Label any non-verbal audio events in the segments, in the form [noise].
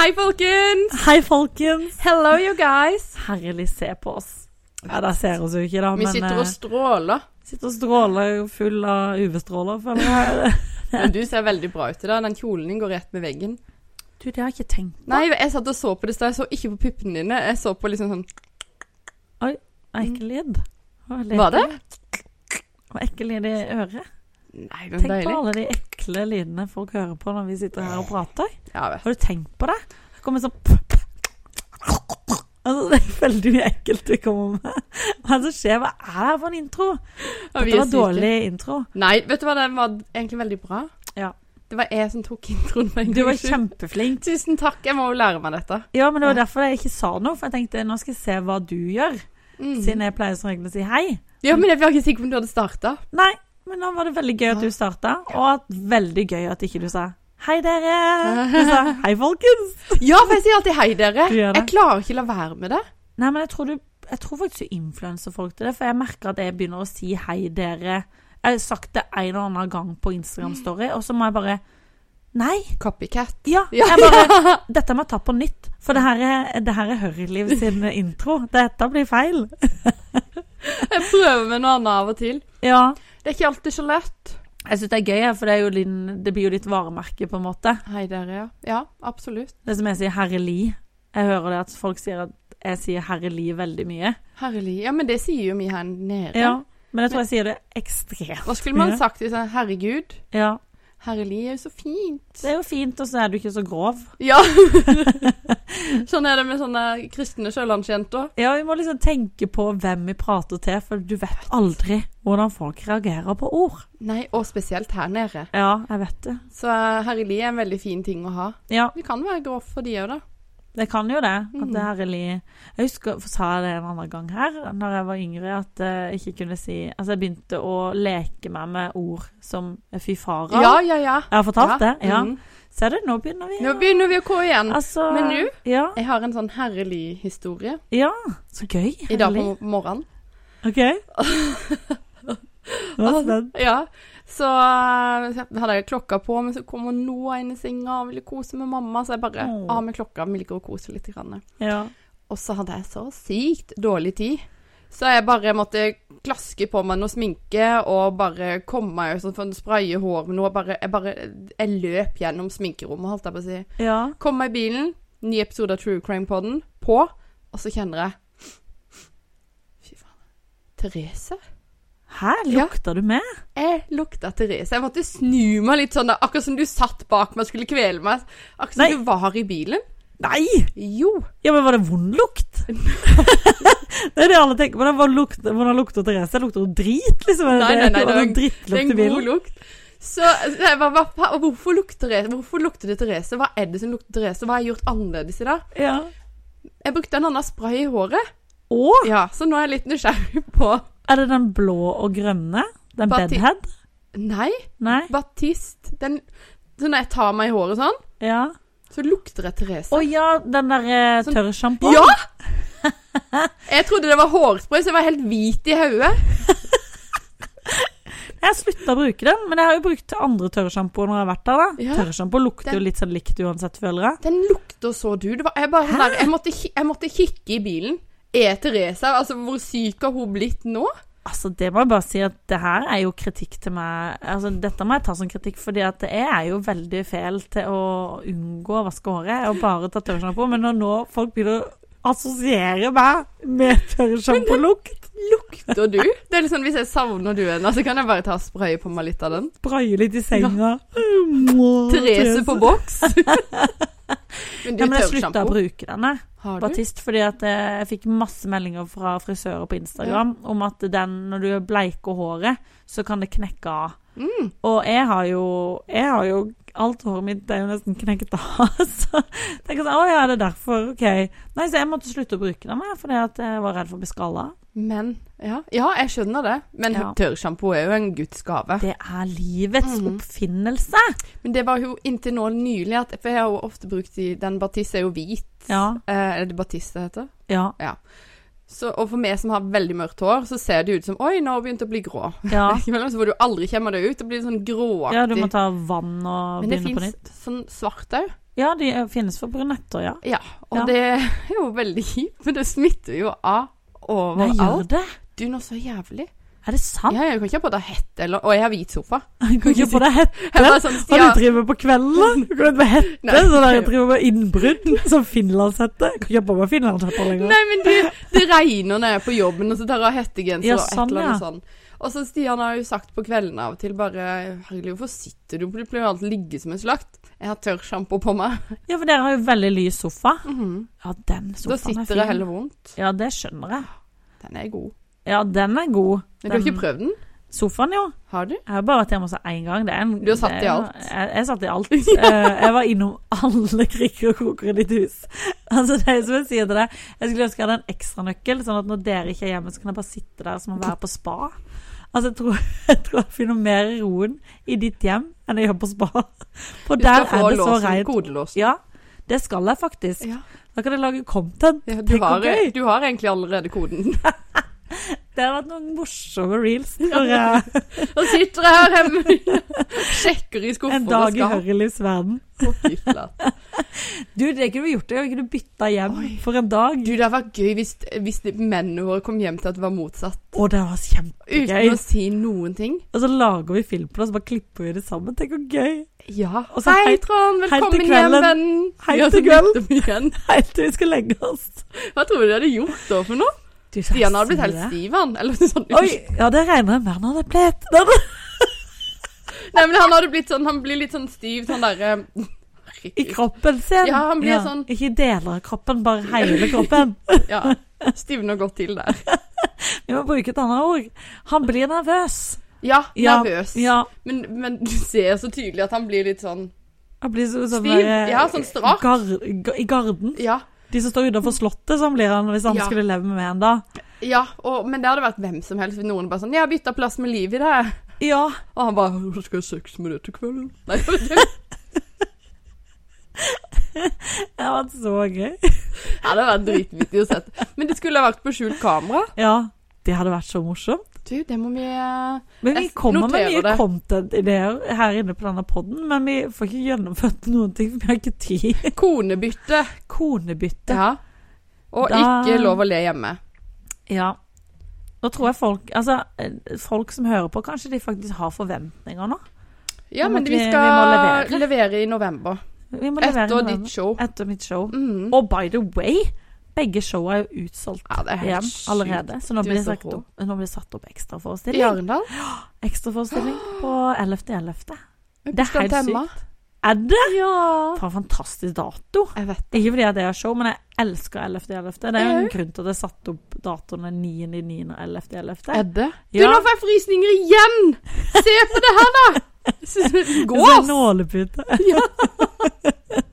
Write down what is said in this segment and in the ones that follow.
Hei, folkens! Hei, folkens! Hello, you guys! Herlig, se på oss. Ja, der ser oss jo ikke, da. Vi men, sitter og eh, stråler. sitter og stråler full av UV-stråler, føler jeg. [laughs] Men du ser veldig bra ut i dag. Den kjolen din går rett med veggen. Du, det har jeg ikke tenkt på. Nei, jeg satt og så på det i. Jeg så ikke på puppene dine. Jeg så på liksom sånn Ekkel lyd. Var det? Var ekkel lyd i øret. Nei, Tenk på alle de ekle lydene folk hører på når vi sitter her og prater. Ja, vet. Har du tenkt på det? Det kommer sånn Altså, det er veldig mye ekkelt vi kommer med. Hva er det som skjer? Hva er det her for en intro? Ja, Dette var syke. dårlig intro. Nei, vet du hva, den var egentlig veldig bra. Ja. Det var jeg som tok introen. en Du var kjempeflink. Tusen takk. Jeg må jo lære meg dette. Ja, men det var Ja. derfor jeg ikke sa noe. For jeg tenkte nå skal jeg se hva du gjør. Mm. Siden jeg pleier som regel å si hei. Ja, men jeg var ikke sikker på om du hadde starta. Nei, men nå var det veldig gøy at du starta, og veldig gøy at ikke du sa hei, dere. [laughs] Du sa hei, folkens. Ja, for jeg sier alltid hei, dere. Jeg klarer ikke la være med det. Nei, men jeg tror, du, jeg tror faktisk du influenser folk til det, for jeg merker at jeg begynner å si hei, dere. Jeg har sagt det en eller annen gang på Instagram Story, og så må jeg bare Nei. Copycat. Ja. Ja. Jeg bare [laughs] Dette må jeg ta på nytt, for det her er, det her er Hørliv sin [laughs] intro. Dette blir feil. Jeg prøver med noe annet av og til. Ja. Det er ikke alltid så lett. Jeg syns det er gøy, for det, jo din, det blir jo ditt varemerke, på en måte. Hei, dere, ja. Ja, absolutt. Det som jeg sier Herre Li. Jeg hører det at folk sier at jeg sier Herre Li veldig mye. Herlig. Ja, men det sier jo vi her nede. Ja. Men jeg tror jeg sier det ekstremt mye. Hva skulle man sagt hvis jeg Herregud, Ja. Herlig er jo så fint. Det er jo fint, og så er du ikke så grov. Ja. [laughs] sånn er det med sånne kristne sjølandsjenter. Ja, vi må liksom tenke på hvem vi prater til, for du vet aldri hvordan folk reagerer på ord. Nei, og spesielt her nede. Ja, jeg vet det. Så herlig er en veldig fin ting å ha. Ja, Vi kan være grov for de òg, da. Det kan jo det. At Mm. det Herre Jeg husker, for sa jeg det en annen gang her, når jeg var yngre, at jeg ikke kunne si Altså, jeg begynte å leke meg med ord som fy fara. Ja, ja, ja. Jeg har fortalt det? Ja. Mm. Ser du, nå begynner vi Nå begynner vi å gå igjen. Altså Men nå? Ja. Jeg har en sånn herlig historie ja. Så gøy. i dag på morgenen. OK. [laughs] Nå er spent? Ja, så hadde jeg klokka på, men så kommer Noah inn i senga og ville kose med mamma, så jeg bare av med klokka, vi liker å kose litt. Grann. Ja. Og så hadde jeg så sykt dårlig tid. Så jeg bare måtte klaske på meg noe sminke og bare komme meg sånn for å spraye hår med noe. Bare, jeg bare Jeg løp gjennom sminkerommet, holdt jeg på å si. ja. Kom meg i bilen, ny episode av True Crime-podden på, og så kjenner jeg Fy faen. Therese? Hæ, Ja. lukter du med? Jeg lukta Therese. Jeg måtte snu meg litt sånn, da, akkurat som du satt bak meg og skulle kvele meg. Akkurat som Nei. du var i bilen. Nei! Jo. Ja, men var det vond lukt? [laughs] det er det alle tenker på. da. Lukter- Hvordan lukter Therese? Lukter hun drit, liksom? Nei, Nei, nei, nei, var det det Det er en god lukt. Så jeg bare, hva, hvorfor, lukter det, hvorfor lukter det Therese? Hva er det som lukter Therese? Hva har jeg gjort annerledes i dag? Ja. Jeg brukte en annen spray i håret. Å, Ja, Så nå er jeg litt nysgjerrig på er det den blå og grønne? Den Bati- bedhead? Nei, Nei? Batiste. Den, så når jeg tar meg i håret sånn, Ja. så lukter det Therese. Å ja, den der eh, Sånn- tørrsjampoen? Ja! [laughs] Jeg trodde det var hårspray, så jeg var helt hvit i hodet. [laughs] Jeg slutta å bruke den, men jeg har jo brukt andre tørrsjampoer når jeg har vært der. da. Ja. Tørrsjampo lukter Den- jo litt sånn likt uansett, føler jeg. Den lukter så du. Det var, jeg, bare, sånn der, jeg, måtte, jeg måtte kikke i bilen. Er Therese Altså, hvor syk har hun blitt nå? Altså, det må jeg bare si at det her er jo kritikk til meg Altså, dette må jeg ta som kritikk, fordi at jeg er jo veldig feil til å unngå å vaske håret og bare ta tørrsjampo, men når nå folk begynner å assosiere meg med tørrsjampolukt, Lukter du? Det er litt sånn, Hvis jeg savner duene, så kan jeg bare ta og spraye på meg litt av den. spraye litt i senga Therese på boks. [laughs] [laughs] Men du, Ja, men jeg slutta å bruke denne. Batist, fordi at eh, jeg fikk masse meldinger fra frisører på Instagram om at den, når du bleiker håret, så kan det knekke av. Mm. Og jeg har jo Jeg har jo Alt håret mitt er jo nesten knekket av. [laughs] Så tenker jeg sånn Å ja, det er derfor. OK. Nei, så jeg måtte slutte å bruke den, fordi jeg var redd for å bli skalla. Men ja, ja, jeg skjønner det. Men Ja. tørrsjampo er jo en guds gave. Det er livets mm. oppfinnelse. Men det var jo inntil nå nylig at For jeg har jo ofte brukt i Den Batiste er jo hvit. Ja. Eh, er det Batiste det heter? Ja. Så, og for meg som har veldig mørkt hår, så ser det ut som Oi, nå har hun begynt å bli grå. Ja, [laughs] så får du aldri kjemme deg ut. Det blir sånn gråaktig. ja du må ta vann og Men det begynne på fins nytt. sånn svart òg. Ja, de eh, finnes for brunetter, ja. Ja, og Ja. det er jo veldig kjipt, men det smitter jo av overalt. Nei, gjør det? Du, noe så jævlig. Er det sant? Ja, jeg kan ikke ha på deg hette, eller Og jeg har hvit sofa. [laughs] Jeg kan ikke på deg hette. Sånn, Hva ja, du driver med på kvelden? Du kan ikke med hette, Nei. sånn der jeg driver med innbrudd, som finlandshette. Jeg kan ikke ha på meg finlandshette lenger. Nei, men det, det regner når jeg er på jobben, og så tar jeg hettegenser Ja, og et eller eller ja. annet sånn. Og så Stian har jo sagt på kveldene av og til bare Herregud, hvorfor sitter du Du pleier jo alltid ligge som en slakt. Jeg har tørrsjampo på meg. Ja, for dere har jo veldig lys sofa. Mhm. Ja, den sofaen er fin. Da sitter det heller vondt. Ja, det skjønner jeg. Den er god. Ja, den er god. Men du har ikke prøvd den? Sofaen, jo. Har du? Jeg har bare vært hjemme hos deg én gang. Det en, Du har satt det i alt? Jeg, jeg satt i alt. [laughs] Eh, jeg var innom alle kriker og kroker i ditt hus. [laughs] Altså, det er som jeg sier til deg, jeg skulle ønske jeg hadde en ekstranøkkel, sånn at når dere ikke er hjemme, så kan jeg bare sitte der som å være på spa. Altså, jeg tror [laughs] jeg, tror jeg finner mer roen i ditt hjem enn jeg gjør på spa. For der er det så reint. Ja, det skal jeg faktisk. Ja. Da kan jeg lage content. Ja, du, har, du har egentlig allerede koden. [laughs] Det har vært noen morsomme reels Og sitter jeg her hjemme sjekker i skuffer en dag i. Hørrelivs verden. Du, det kunne vi gjort. Det kunne du bytta hjem Oi. for en dag. Du, det hadde vært gøy hvis, hvis mennene våre kom hjem til at det var motsatt. Å, det var kjempegøy. Uten å si noen ting. Og så lager vi film på det, og så bare klipper vi det sammen. Tenk hvor gøy. Ja. Og så Hei, Trond. Velkommen hjem, vennen. Hei til kvelden. [laughs] Hei til vi skal legge oss. Hva tror du de hadde gjort da for noe? Stian hadde blitt helt stiv, han. Eller sånn. Oi, ja, det regner jeg med han hadde blitt. [laughs] Nei, men han hadde blitt sånn Han blir litt sånn stiv, sånn derre I kroppen sin. Ja, han blir sånn- Ikke deler av kroppen, bare hele kroppen. [laughs] Ja. Stivner godt til der. [laughs] Vi må bruke et annet ord. Han blir nervøs. Ja, Ja, nervøs. Ja, Men, men du ser så tydelig at han blir litt sånn han blir så, sånn Stiv? der, eh, Ja, sånn strak. Gar, ga- I garden. Ja. De som står utenfor slottet, sånn blir han hvis han Ja. skulle leve med en da. Ja, og, men det hadde vært hvem som helst. Noen bare sånn 'Jeg har bytta plass med Liv i det.' Ja. Og han bare 'Så skal ha sex med det til kvelden?' Nei, [laughs] det har vært så gøy. Det hadde vært dritvittig å se. Men det skulle ha vært på skjult kamera. Ja, det hadde vært så morsomt. Du, det må vi eh, Men vi kommer med mye det. content-ideer her inne på denne podden, men vi får ikke gjennomført noen ting, for vi har ikke tid. [laughs] Konebytte. Konebytte. Ja. Og Da- ikke lov å le hjemme. Ja. Nå tror jeg folk Altså, eh, folk som hører på, kanskje de faktisk har forventninger nå. Ja, men vi vi- skal vi levere. levere i november. Vi må levere Etter noe ditt show. Etter mitt show. Mm. Og by the way, begge show er jo utsolgt Ja, er igjen allerede. Så nå blir det satt opp, nå blir det satt opp I ekstraforestilling. Arendal? [gasps] Ekstraforestilling på 11.11. Det Det er helt sykt. Er det? Ja. For en fantastisk dato. Jeg vet det. Ikke fordi jeg har show, men jeg elsker 11.11. Det er jo en grunn til at jeg satte satt opp datoene 9.9. og 11.11. Er Du, Ja. nå får jeg frysninger igjen! Se på det her, da! [laughs] Det er nålepute. det, [laughs]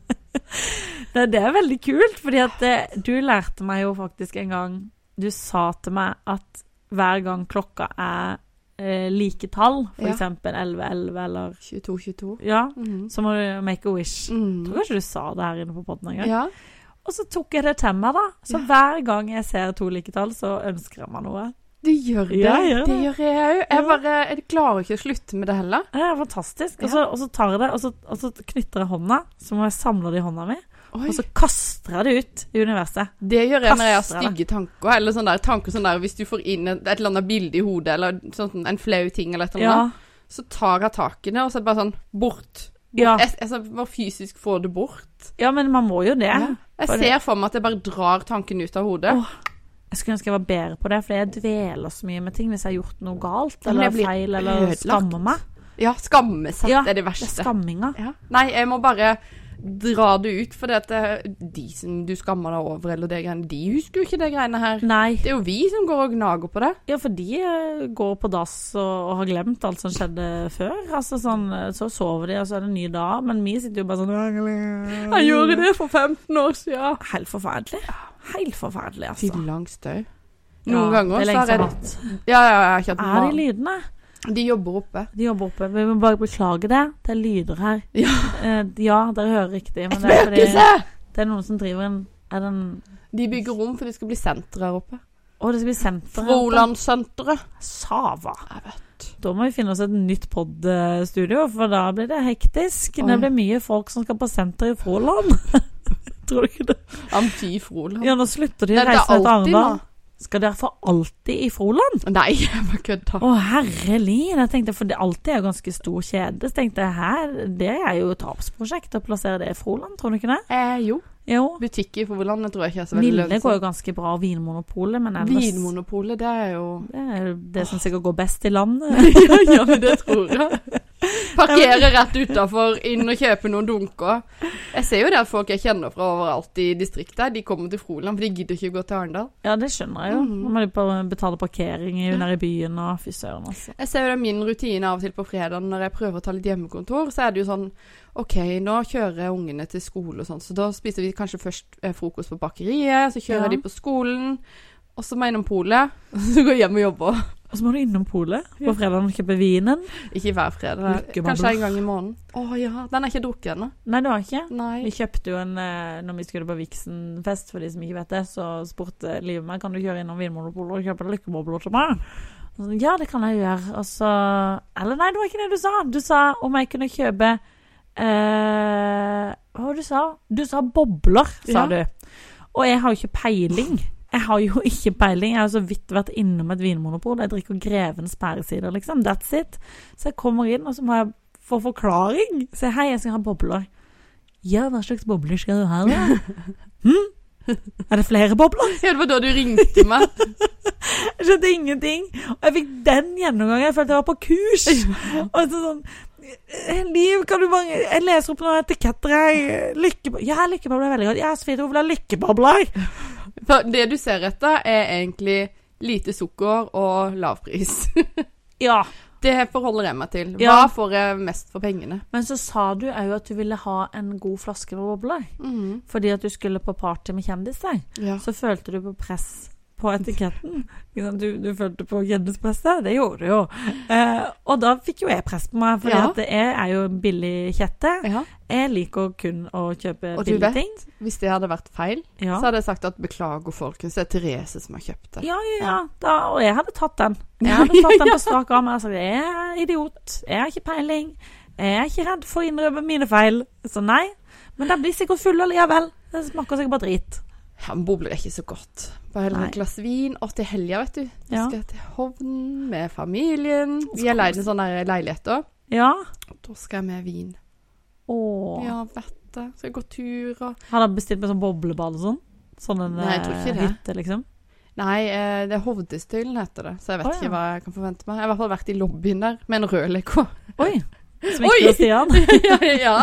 det er veldig kult, fordi at eh, du lærte meg jo faktisk en gang Du sa til meg at hver gang klokka er eh, like tall, for Ja. eksempel 11.11 eller 22-22. Ja, -hmm. så må du make a wish. Mhm. tror kanskje du sa det her inne på podden en gang. Ja. Og så tok jeg det til meg, da. Så Ja. hver gang jeg ser to like tall, så ønsker jeg meg noe. Du gjør det. Ja, jeg gjør det. det. gjør jeg òg. Jeg bare jeg klarer ikke å slutte med det heller. Det er fantastisk. Og så, og så tar jeg det, og så, og så knytter jeg hånda, så må jeg samle det i hånda mi, Oi. og så kaster jeg det ut i universet. Det gjør jeg når jeg har stygge tanker. Eller sånne der tanker sånn der hvis du får inn et, et eller annet bilde i hodet, eller sånn, en flau ting, eller et eller Ja. så tar jeg tak i det, og så er det bare sånn bort. bort. Ja. Jeg, jeg, bare fysisk få det bort. ja, men man må jo det. Ja. Jeg ser for meg at jeg bare drar tanken ut av hodet. Åh, Jeg skulle ønske jeg var bedre på det, for jeg dveler så mye med ting hvis jeg har gjort noe galt eller feil eller ødelagt. skammer meg. Ja, skamme seg Ja, er det Det er skamminga. Ja. Nei, jeg må bare dra det ut, for det at de som du skammer deg over, eller det greiene, de husker jo ikke det greiene her. Nei. Det er jo vi som går og gnager på det. Ja, for de eh, går på dass og, og har glemt alt som skjedde før. Altså sånn, eh, Så sover de, og så er det en ny dag. Men vi sitter jo bare sånn Jeg gjorde det for 15 år siden. Helt forferdelig. Helt forferdelig, altså. Fyllang støy. Noen Ja, ganger er så har jeg. Ja, ja, jeg har ikke hatt Er de lydene? De jobber oppe. De jobber oppe. Vi må bare beklage det. Det er lyder her. Ja. Eh, ja, dere hører riktig. Men det er, fordi, det er noen som driver en Er den De bygger rom for det skal bli senter her oppe. Å, det skal bli senter. her oppe. Frolandssenteret. Sava. Jeg vet. Da må vi finne oss et nytt podstudio, for da blir det hektisk. Oi. Det blir mye folk som skal på senter i Froland. [laughs] Tror du ikke det? Amfi Froland. Ja, nå slutter de å reise ned til. Arendal. Skal dere for alltid i Froland? Nei, [laughs] jeg bare kødda. Å, herlig! Jeg tenkte, for det alltid er jo ganske stor kjede. Så tenkte jeg her, det er jo et tapsprosjekt å plassere det i Froland, tror du ikke det? Eh, jo. Jo. Butikk i Froland tror jeg ikke er så veldig Nille går jo ganske bra, Vinmonopolet, men ellers Vinmonopolet, det er jo Det er jo det som sikkert går best i landet. [laughs] ja, ja, men det tror jeg. [laughs] Parkere rett utafor, inn og kjøpe noen dunker. Jeg ser jo det at folk jeg kjenner fra overalt i distriktet, de kommer til Froland, for de gidder ikke gå til Arendal. Ja, det skjønner jeg jo. Mhm. Nå må de betale parkering nede i byen og fy søren, altså. Jeg ser jo det min rutine av og til på fredag når jeg prøver å ta litt hjemmekontor, så er det jo sånn OK, nå kjører ungene til skole og sånn, så da spiser vi kanskje først eh, frokost på bakeriet, så kjører Ja. de på skolen, og så må jeg innom polet, [laughs] og så går jeg hjem og jobber. Og så må du innom polet på fredag og kjøpe vinen. Ikke hver fredag, kanskje en gang i måneden. Å ja, den er ikke drukket ennå. Nei, du har ikke? Nei. Vi kjøpte jo en eh, Når vi skulle på Vixen-fest, for de som ikke vet det, så spurte livet meg kan du kjøre innom Vinmonopolet og kjøpe lykkebobler til meg. Ja, det kan jeg gjøre. Og så Eller nei, det var ikke det du sa. Du sa om jeg kunne kjøpe eh, Hva var det du sa? Du sa bobler, sa Ja. du. Og jeg har jo ikke peiling. Jeg har jo ikke peiling. Jeg har så vidt vært innom et vinmonopol. Jeg drikker Grevens pæresider, liksom. That's it. Så jeg kommer inn, og så må jeg få forklaring. Så hei, jeg skal ha bobler. Ja, hva slags bobler skal du ha, da? [laughs] Hm? Er det flere bobler? Ja, det var da du ringte meg. [laughs] Jeg skjønte ingenting. Og jeg fikk den gjennomgangen. Jeg følte jeg var på kurs. Og så sånn «Eh, Liv, kan du bare Jeg leser opp noen etiketter jeg. Lykkebobler. Ja, lykkebobler er veldig godt. Ja, Sofie, hun vil ha lykkebobler. For det du ser etter, er egentlig lite sukker og lav pris. [laughs] Ja. Det forholder jeg meg til. Hva Ja. får jeg mest for pengene? Men så sa du òg at du ville ha en god flaske med bobler. Mm. Fordi at du skulle på party med kjendiser. Ja. Så følte du på press på etiketten. Du, du følte på kjendispresset. Det gjorde du jo. Eh, og da fikk jo jeg press på meg, for Ja. jeg er jo en billig kjette. ja. Jeg liker kun å kjøpe Og du billige vet, ting. hvis det hadde vært feil, Ja. så hadde jeg sagt at beklager, folkens, det er Therese som har kjøpt det. Ja, ja, ja. Da, og jeg hadde tatt den. Jeg hadde tatt den på strak arm. Jeg sagt jeg er idiot. Jeg har ikke peiling. Jeg er ikke redd for å innrømme mine feil. Så nei. Men de blir sikkert fulle likevel. Det smaker sikkert bare drit. Ja, men bobler er ikke så godt. Bare heller et glass vin. Og til helga, vet du. Vi Ja. skal til Hovden med familien. Vi har leid en sånn leilighet da. Ja. Da skal jeg med vin. Åh. Ja, vet det. Skal gå turer. Har dere bestilt med sånn boblebad og sånn? Sånn en Nei, jeg tror ikke eh, det. hytte, liksom? Nei, eh, det er Hovdestøylen heter det, så jeg vet oh, ja. ikke hva jeg kan forvente meg. Jeg har i hvert fall vært i lobbyen der med en rødleke. Oi! Som ikke var Stian. [laughs] ja, ja.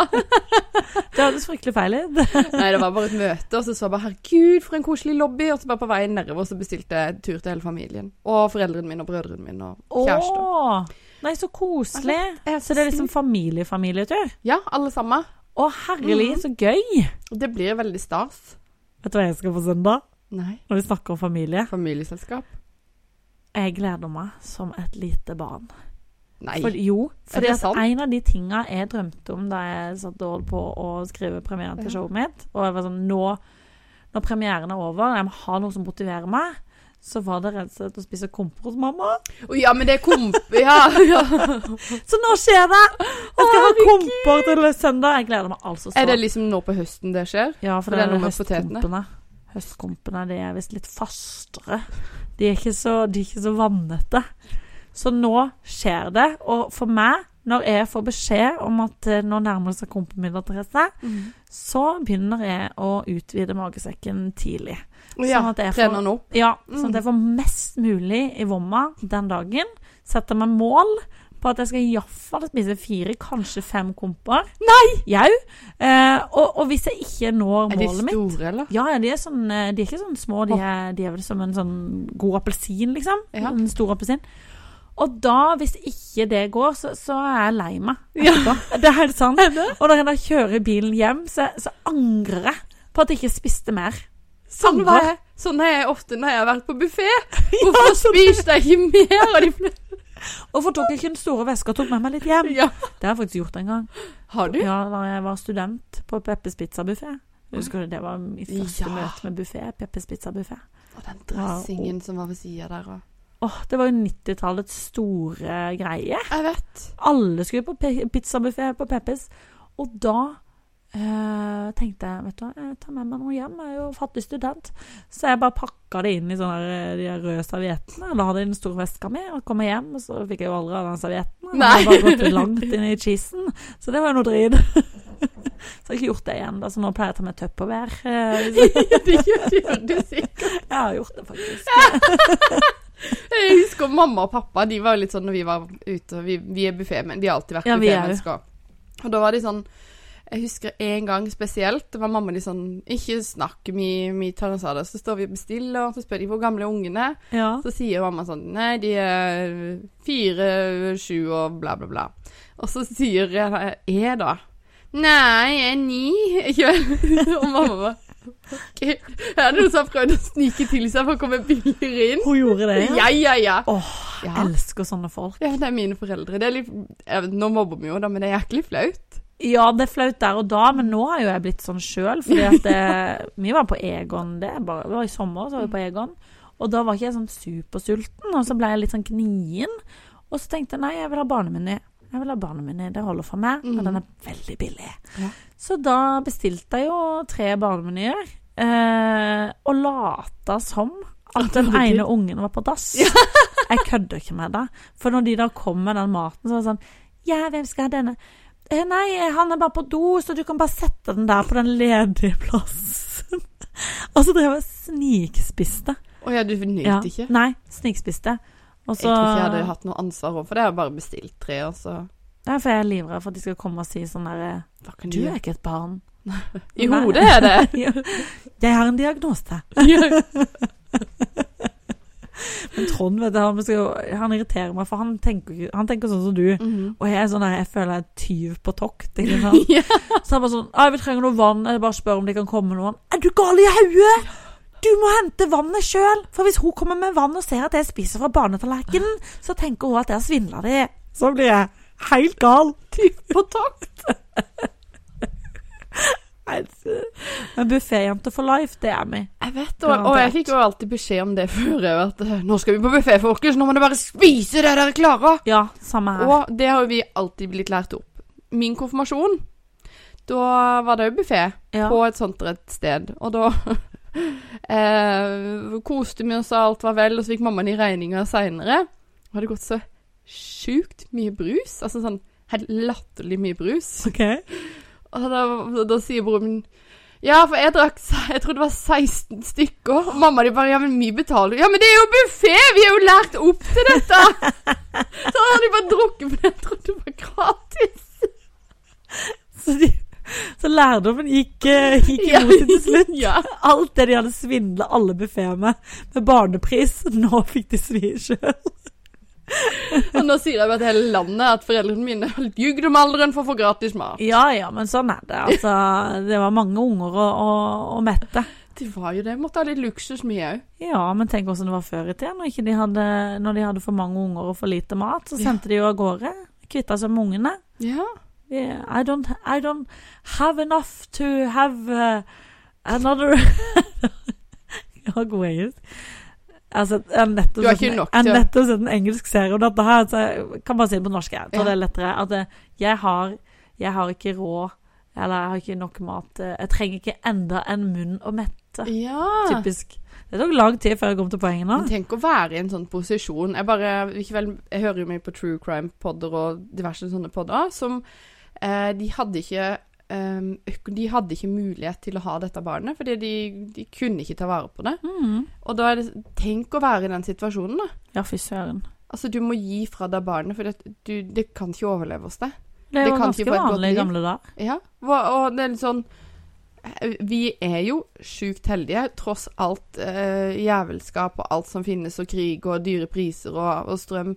[laughs] Det hørtes fryktelig feil ut. [laughs] Nei, det var bare et møte, og så så jeg bare 'herregud, for en koselig lobby'. Og så bare på veien nedover så bestilte jeg tur til hele familien. Og foreldrene mine og brødrene mine og kjæresten. Åh, Nei, så koselig. Så det er liksom familie-familietur? Ja, alle sammen. Å, herlig, mm. så gøy! Det blir veldig stas. Vet du hva jeg skal på søndag? Nei. Når vi snakker om familie. Familieselskap? Jeg gleder meg som et lite barn. Nei. For, jo, For en av de tinga jeg drømte om da jeg satt og holdt på å skrive premieren til showet mitt, og jeg var sånn nå, Når premieren er over, jeg må ha noe som motiverer meg, så var det rett og slett å spise komper hos mamma. Oh, ja, men det er komp... [laughs] Ja, ja. [laughs] Så nå skjer det! Jeg skal ha komper til søndag. Jeg gleder meg altså så. Er det liksom nå på høsten det skjer? Ja, for For det er noe med potetene? Høstkompene de er visst litt fastere. De er, ikke så, de er ikke så vannete. Så nå skjer det. Og for meg, når jeg får beskjed om at eh, nå nærmer det seg kompemiddag, mm. så begynner jeg å utvide magesekken tidlig. Ja, Sånn at jeg får- opp. Ja, sånn Mm. at jeg får mest mulig i vomma den dagen. Setter meg mål på at jeg skal iallfall spise fire, kanskje fem komper. Nei! Jau. Eh, og, og hvis jeg ikke når målet mitt Er de store, eller? Ja, ja, de er sånn eh, De er ikke sånn små, de er, de er vel som en sånn god appelsin, liksom. Ja. En stor appelsin. Og da, hvis ikke det går, så, så er jeg lei meg Ja. [laughs] Det er helt sant. [laughs] Og når jeg da kjører bilen hjem, så, så angrer jeg på at jeg ikke spiste mer. Sånn, var jeg, sånn er jeg ofte når jeg har vært på buffé. [laughs] Hvorfor spiste jeg ikke mer av de fleste? Hvorfor tok jeg ikke den store veska og tok med meg litt hjem? Ja. Det har jeg faktisk gjort en gang. Har du? Ja, Da jeg var student på Peppes Pizza-buffé. Husker du det var mitt første Ja. møte med buffé? Peppes Pizza-buffé. Og den dressingen som var ved sida der og Åh, det var jo 90-tallets store greie. Jeg vet. Alle skulle på pizzabuffé på Peppes. Og da eh, tenkte jeg vet du hva, jeg tar med meg noe hjem. Jeg er jo fattig student. Så jeg bare pakka det inn i sånne her, de røde serviettene. La det i den store veska mi. Og kom hjem, og så fikk jeg jo aldri av den servietten. Nei. Jeg bare gått langt inn i cheesen. Så det var jo noe drit. [laughs] Så jeg har ikke gjort det igjen, da, så nå pleier jeg å ta med Tupperware. Eh, [laughs] det gjør du sikkert. Jeg har gjort det, faktisk. [laughs] [laughs] Jeg husker mamma og pappa, de var litt sånn når vi var ute Vi, vi er buffémenn. De har alltid vært Ja, er buffémennesker. Og da var de sånn Jeg husker en gang spesielt. Det var mamma de sånn Ikke snakk, vi, vi tar oss av det. Så står vi og bestiller, og så spør de hvor gamle er. Ja. Så sier mamma sånn Nei, de er fire, sju og bla, bla, bla. Og så sier jeg jeg da Nei, jeg er ni. Ikke vel? [laughs] Og mamma bare OK. Her er det noen som har prøvd å snike til seg for å komme billigere inn. Hun gjorde det, Ja, ja, ja. Åh, jeg Ja. elsker sånne folk. Ja, det er mine foreldre. Det er litt, vet, nå mobber vi jo, da, men det er jæklig flaut. Ja, det er flaut der og da, men nå har jo jeg blitt sånn sjøl. [laughs] Vi var på Egon det, bare, det var i sommer, så var vi på Egon. Og da var ikke jeg sånn supersulten, og så ble jeg litt sånn gnien. Og så tenkte jeg nei, jeg vil ha barnemeny. Jeg vil ha barnemeny, det holder for meg, og Mhm. den er veldig billig. Ja. Så da bestilte jeg jo tre barnemenyer, eh, og lata som at den ene ungen var på dass. [laughs] Jeg kødder ikke med det. For når de da kom med den maten, så var det sånn Ja, hvem skal ha denne? Eh, nei, han er bare på do, så du kan bare sette den der på den ledige plassen. [laughs] og så drev jeg og snikspiste. Å ja, du nøt Ja. ikke? Nei, snikspiste. Og Jeg tror ikke jeg hadde hatt noe ansvar overfor det. Jeg har bare bestilt tre, og så Ja, for jeg er livredd for at de skal komme og si sånn derre Du er ikke et barn. [laughs] I hodet er det. [laughs] Jeg har en diagnose. [laughs] Men Trond, vet du, han, skal han irriterer meg, for han tenker, han tenker sånn som du. Mhm. Og jeg er sånn der, jeg føler jeg er tyv på tokt. Ikke sant? Ja. Så han bare sånn 'Vi trenger noe vann.' Jeg bare spør om de kan komme med noe vann. 'Er du gal i hodet?' Du må hente vannet sjøl! For hvis hun kommer med vann og ser at jeg spiser fra barnetallerkenen, så tenker hun at jeg har svindla de. Så blir jeg helt gal. [laughs] På takt Men bufféjente for life, det er vi. Jeg vet, og, og jeg fikk jo alltid beskjed om det før. At eh, 'nå skal vi på buffé, folkens. Nå må dere bare spise det dere klarer'. Ja, samme her. Og det har jo vi alltid blitt lært opp. Min konfirmasjon, da var det jo buffé Ja. på et sånt et sted. Og da [laughs] eh, koste vi oss, og alt var vel, og så fikk mammaen i regninga seinere. Og hadde gått så sjukt mye brus. Altså sånn helt latterlig mye brus. Okay. Og da, da sier broren min Ja, for jeg drakk Jeg tror det var 16 stykker. Og mamma de bare Ja, men vi betaler Ja, men det er jo buffé! Vi er jo lært opp til dette! [laughs] Så hadde de bare drukket, for jeg trodde det var gratis. Så, de, [laughs] så lærdommen gikk, eh, gikk Ja. imot til slutt. [laughs] Ja. Alt det de hadde svindla alle buffeer med, med barnepris, [laughs] nå fikk de svi sjøl. Og nå sier jeg jo at hele landet at foreldrene mine har ljugd om alderen for å få gratis mat. Ja ja, men sånn er det. Altså, det var mange unger å, å, å mette. Det var jo det. Måtte ha litt luksus, vi òg. Ja, men tenk hvordan det var før i tida, når, de hadde, når de hadde for mange unger og for lite mat. Så Ja. sendte de jo av gårde. Kvitta seg med ungene. Ja. Yeah, I, don't, I don't have enough to have uh, another [laughs] Ja, god engelsk. Altså, nettopp Du har sett ikke en- nok jeg har til nettopp sett en engelsk serie om dette her, så jeg kan bare si det på norsk. Jeg Ja. det er lettere. At eh, jeg har, jeg har ikke råd, eller jeg har ikke nok mat. eh, Jeg trenger ikke enda en munn å mette. ja. Typisk. Det tok lang tid før jeg kom til poenget. Men tenk å være i en sånn posisjon. Jeg bare jeg hører jo mye på true crime-podder og diverse sånne podder som De hadde ikke eh, De hadde ikke mulighet til å ha dette barnet, fordi de, de kunne ikke ta vare på det. Mm. Og da er det Tenk å være i den situasjonen, da. Ja, fy søren. Altså, du må gi fra deg barnet, for det, du, det kan ikke overleve hos deg. Det er var ganske vanlig i gamle dager. Ja, og det er litt sånn Vi er jo sjukt heldige, tross alt eh, jævelskap og alt som finnes, og krig og dyre priser og, og strøm.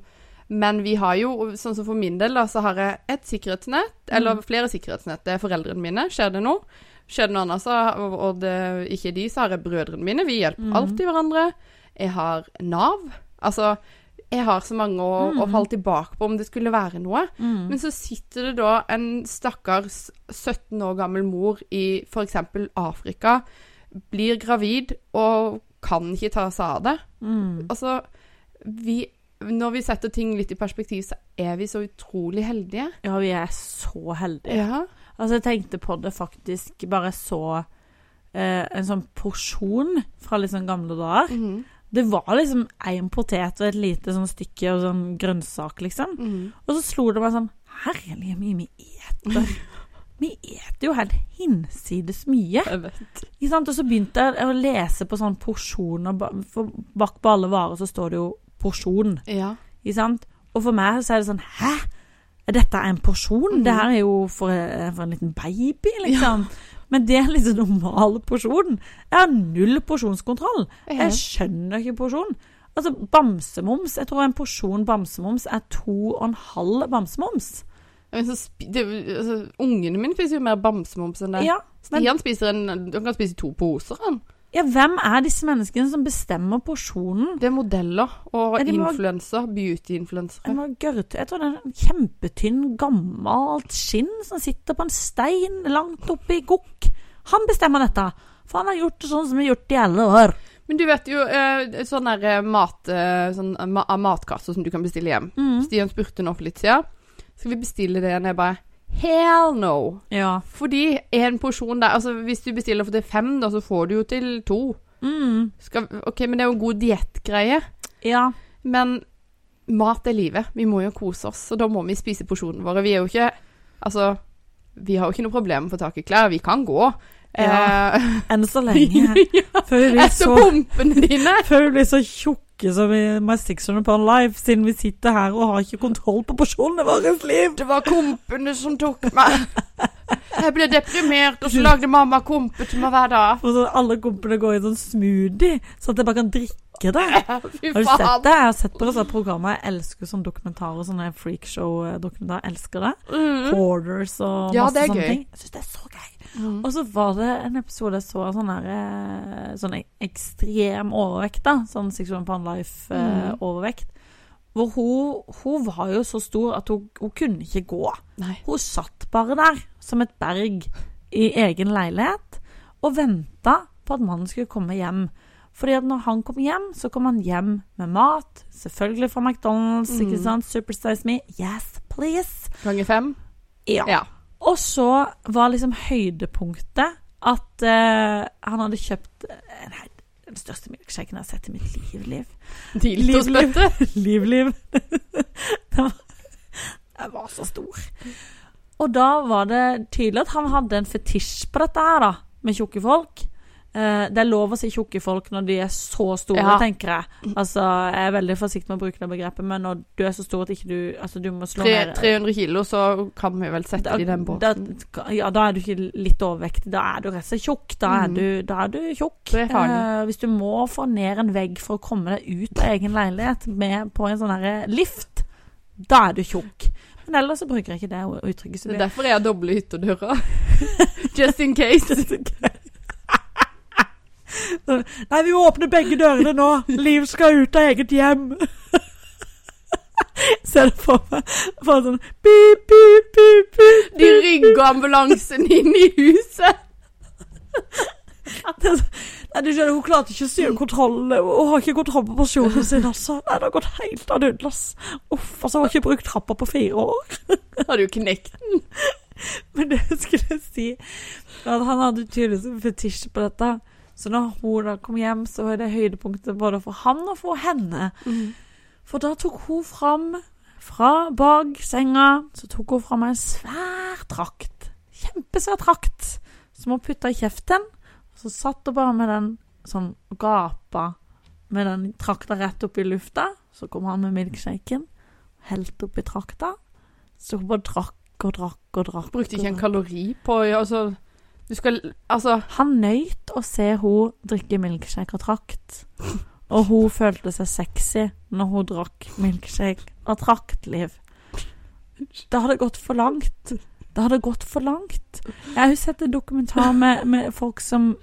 Men vi har jo, sånn som for min del, da, så har jeg et sikkerhetsnett, eller Mm. flere sikkerhetsnett. Det er foreldrene mine. Skjer det noe? Skjer det noe annet, så, og, det ikke de, så har jeg brødrene mine. Vi hjelper Mm. alltid hverandre. Jeg har Nav. Altså, jeg har så mange å, å Mm. falle tilbake på om det skulle være noe. Mm. Men så sitter det da en stakkars 17 år gammel mor i f.eks. Afrika, blir gravid og kan ikke ta seg av det. Mm. Altså, vi Når vi setter ting litt i perspektiv, så er vi så utrolig heldige. Ja, vi er så heldige. Ja. Altså, jeg tenkte på det faktisk bare så eh, en sånn porsjon fra litt sånn gamle dager. Mhm. Det var liksom én potet og et lite sånn stykke og sånn grønnsak, liksom. Mhm. Og så slo det meg sånn Herlige mye vi eter. [laughs] Vi eter jo helt hinsides mye. Jeg vet. Ikke sant? Og så begynte jeg å lese på sånn porsjoner. Bak på alle varer så står det jo porsjon. Ja. Og for meg så er det sånn Hæ? Er dette en porsjon? Mm. Det her er jo for, eh, for en liten baby, liksom. Men det er liksom normal porsjon. Jeg har null porsjonskontroll. Jeg skjønner ikke porsjon. Altså, bamsemums Jeg tror en porsjon bamsemums er to og en halv bamsemums. Men så spi det, altså, ungene mine spiser jo mer bamsemums enn det. Ja, men Stian spiser en Han kan spise to poser, han. Ja, hvem er disse menneskene som bestemmer porsjonen? Det er modeller og Ja, influenser. Beauty-influensere. Jeg tror det er en kjempetynn, gammelt skinn som sitter på en stein langt oppe i gokk. Han bestemmer dette. For han har gjort det sånn som vi har gjort i alle år. Men du vet jo eh, sånn der eh, mat, eh, sånn, matkasse som du kan bestille hjem. Mm. Stian spurte nå for litt siden. Skal vi bestille det? Og jeg bare Hell no! Ja. Fordi en porsjon der Altså hvis du bestiller for til fem, da, så får du jo til to. Mm. Skal, ok, men det er jo en god diettgreie. Ja. Men mat er livet. Vi må jo kose oss, og da må vi spise porsjonene våre. Vi er jo ikke Altså, vi har jo ikke noe problem med å få tak i klær. Vi kan gå. Ja. Eh, Enn så lenge. [laughs] ja, Før vi blir Etter så, pumpene dine. før vi blir så tjukke som i My 600 Pound Life, siden vi sitter her og har ikke kontroll på porsjonene våre liv. Det var kompene som tok meg. Jeg ble deprimert, og så lagde mamma kompe til meg hver dag. Og så alle kompene går i sånn smoothie, så at jeg bare kan drikke det. Fy Har du sett det? Jeg har sett på det sånne programmer. Jeg elsker sånne dokumentarer, sånne freakshow-dokumentarer. Jeg elsker det. Mm. Hoarders og Ja, masse det sånne gøy. ting. Jeg syns det er så gøy. Mm. Og så var det en episode jeg så av sånn eh, Sånn ekstrem overvekt, da. Sånn Six One Pound Mm. Life-overvekt. Hvor hun, hun var jo så stor at hun, hun kunne ikke gå. Nei. Hun satt bare der som et berg i egen leilighet og venta på at mannen skulle komme hjem. Fordi at når han kom hjem, så kom han hjem med mat. Selvfølgelig fra McDonald's, Mm. ikke sant? Supersize me. Yes, please. Ganger fem? Ja. Ja. Og så var liksom høydepunktet at uh, han hadde kjøpt uh, den største milkshaken jeg har sett i mitt liv. Liv. liv. Liv, liv. Den var, var så stor. Og da var det tydelig at han hadde en fetisj på dette her, da, med tjukke folk. Eh, det er lov å si tjukke folk når de er så store, Ja. tenker jeg. Altså, jeg er veldig forsiktig med å bruke det begrepet, men når du er så stor at ikke du Altså, du må slå ned 300 kilo, så kan vi vel sette det i den båten. Da, ja, da er du ikke litt overvektig. Da er du rett og slett tjukk. Da er Mhm. du, da er du tjukk. Er. Eh, hvis du må få ned en vegg for å komme deg ut av egen leilighet med, på en sånn herre lift, da er du tjukk. Men ellers så bruker jeg ikke det uttrykket Det er derfor jeg har doble case [laughs] Just in case. [laughs] [laughs] Nei, vi åpner begge dørene nå. Liv skal ut av eget hjem. [laughs] Ser du for meg. for sånn pip, pip, pip, pip. De rygger ambulansen inn i huset. Nei, du skjønner, Hun klarte ikke å styre kontrollen. Hun har ikke kontroll på porsjonen sin. altså. Nei, Det har gått helt ad undas. Uff, altså, hun har ikke brukt trappa på fire år. Hadde jo knekt den. [laughs] Men det skulle jeg si at Han hadde tydeligvis en fetisj på dette. Så når hun da kom hjem, så var det høydepunktet både for han og for henne. For da tok hun fram fra bak senga Så tok hun fram en svær trakt. Kjempesvær trakt. Som hun putta i kjeften. Og så satt hun bare med den sånn og gapa med den trakta rett opp i lufta. Så kom han med milkshaken, helte oppi trakta. Så hun bare drakk og drakk og drakk. Brukte ikke en kalori på Altså, du skal Altså Han nøyt å se hun drikke milkshake og trakt. Og hun følte seg sexy når hun drakk milkshake og traktliv. Det hadde gått for langt. Det hadde gått for langt. Jeg har sett en dokumentar med, med folk som,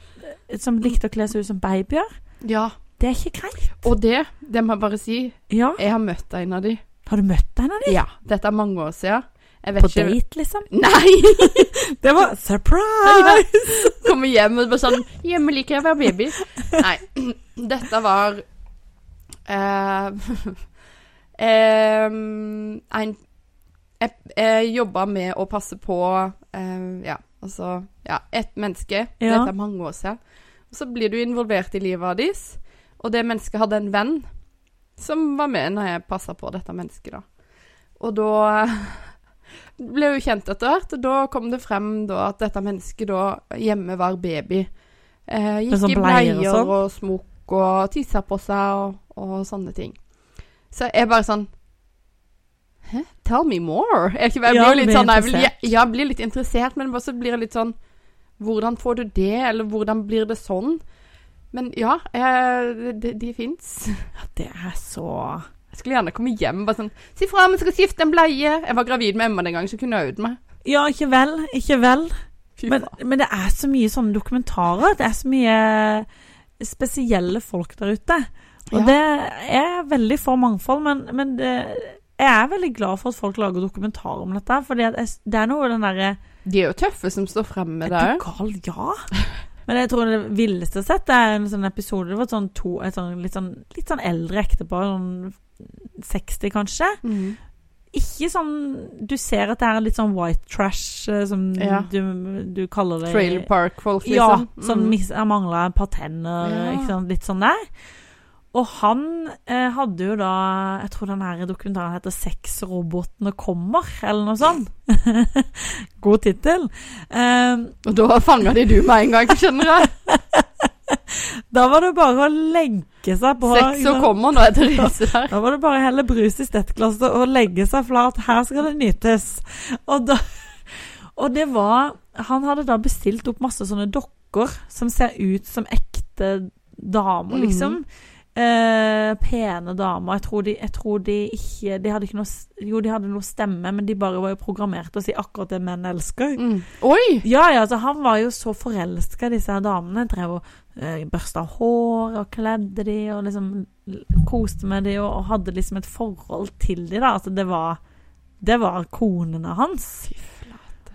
som likte å kle seg ut som babyer. Ja. Det er ikke greit. Og det, det må jeg bare si, Ja. jeg har møtt en av de. Har du møtt en av dem? Ja. Dette er mange år siden. På ikke date, liksom? Nei! [laughs] Det var surprise! [laughs] Komme hjem og bare sånn Hjemme liker jeg å være baby. Nei. [clears throat] Dette var uh, um, en Jeg, jeg jobba med å passe på uh, Ja, altså Ja, ett menneske. Ja. Dette er mange år siden. Og så blir du involvert i livet av deres, og det mennesket hadde en venn som var med når jeg passa på dette mennesket, da. Og da [laughs] ble jo kjent etter hvert, og da kom det frem da at dette mennesket da hjemme var baby. Eh, gikk sånn i bleier og sånn? og smokk og tissa på seg og, og sånne ting. Så jeg bare sånn Hæ? Tell me more. Jeg, jeg blir litt sånn jeg, jeg, jeg blir litt interessert, men så blir jeg litt sånn Hvordan får du det, eller hvordan blir det sånn? Men ja, jeg, de, de fins. Ja, det er så Jeg skulle gjerne komme hjem bare sånn Si fra, vi skal skifte en bleie. Jeg var gravid med Emma den gangen, så kunne jeg øvd meg. Ja, ikke vel. Ikke vel. Men, men det er så mye sånne dokumentarer. Det er så mye spesielle folk der ute. Og Ja. det er veldig for mangfold, men, men det, jeg er veldig glad for at folk lager dokumentarer om dette. For det er noe den derre De er jo tøffe som står fremme der. Er du gal? Ja. [laughs] Men jeg tror det villeste sett, er en sånn episode Det var sånn to, et sånn, litt, sånn, litt sånn eldre ektepar, sånn 60 kanskje. Mm. Ikke sånn Du ser at det er litt sånn white trash, eh, som Ja. du, du kaller det. Trailer Park-folk, Ja, liksom. sånn Mhm. mis- mangla et par tenner, Ja. ikke sant, litt sånn der. Og han eh, hadde jo da Jeg tror den her dokumentaren heter 'Sexrobotene kommer', eller noe sånt. [laughs] God tittel. Eh, Og da fanga de du med en gang, skjønner jeg. [laughs] da var det bare å lenke seg på Sex og kommer, nå er Therese der. Da var det bare å helle brus i stettglasset og legge seg flat. Her skal det nytes. Og, da, [laughs] og det var Han hadde da bestilt opp masse sånne dokker som ser ut som ekte damer, liksom. liksom. Eh, pene damer. Jeg tror, de, jeg tror de ikke De hadde ikke noe Jo, de hadde noe stemme, men de bare var jo programmert til å si akkurat det menn elsker. Mm. Oi! Ja, ja, altså han var jo så forelska disse her damene. Drev og uh, børsta hår og kledde de og liksom koste med de og, og hadde liksom et forhold til de da. Altså det var Det var konene hans.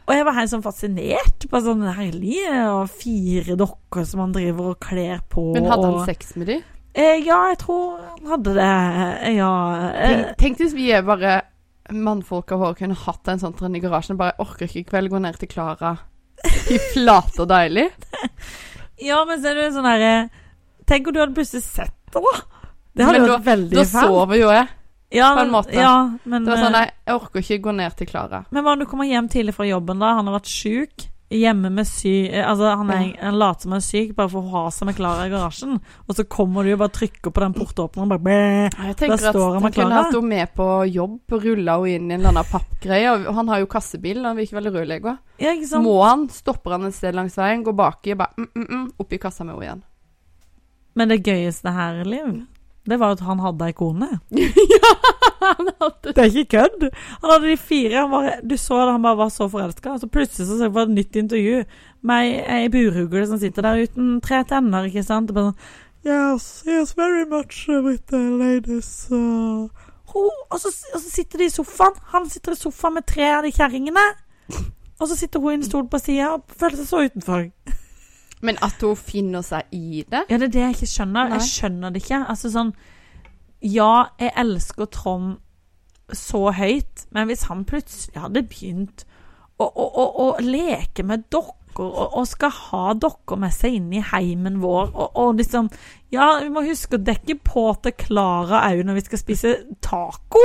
Og jeg var helt sånn fascinert på sånn herlige og fire dokker som han driver og kler på. Men hadde og, han sex med de? Eh, ja, jeg tror han hadde det. Ja. Eh, Tenk, tenk hvis vi er bare mannfolk av våre kunne hatt en sånn trend i garasjen. Bare orker ikke i kveld gå ned til Klara. Fy flate og deilig. [laughs] ja, men ser du en sånn herre Tenk om du hadde plutselig sett det, da. Det hadde vært veldig Da sover jo jeg. Ja, på en måte. Ja, men, Det var sånn, eh, nei, jeg orker ikke gå ned til Klara. men hva om du kommer hjem tidlig fra jobben, da? Han har vært sjuk. Hjemme med sy... eh, Altså, han, er, han later som han er syk bare for å ha seg med Klara i garasjen. Og så kommer du og bare trykker på den portåpneren og bare bæ. Jeg tenker Da at står han han med kunne Klara. hatt henne med på jobb, rulla henne inn i en eller annen pappgreie. Han har jo kassebil, han virker veldig rørlegger. Ja? Må han, stopper han et sted langs veien, går baki og bare mm, mm, mm, opp i kassa med henne igjen. Men det gøyeste her, Liv, det var at han hadde ei kone. [laughs] ja, han hadde Det er ikke kødd! Han hadde de fire. Han bare, du så det, han bare var så forelska. Så plutselig så var det et nytt intervju med ei burhugle som sitter der uten tre tenner, ikke sant. Bare sånn Yes, yes, very much with the ladies. uh." Ho, og, så, og så sitter de i sofaen. Han sitter i sofaen med tre av de kjerringene. Og så sitter hun i en stol på sida og føler seg så utenfor. Men at hun finner seg i det Ja, det er det jeg ikke skjønner. Nei. Jeg skjønner det ikke. Altså sånn Ja, jeg elsker Trond så høyt, men hvis han plutselig hadde begynt å, å, å, å leke med dokker og, og skal ha dokker med seg inn i heimen vår og, og liksom Ja, vi må huske å dekke på til Klara òg når vi skal spise taco.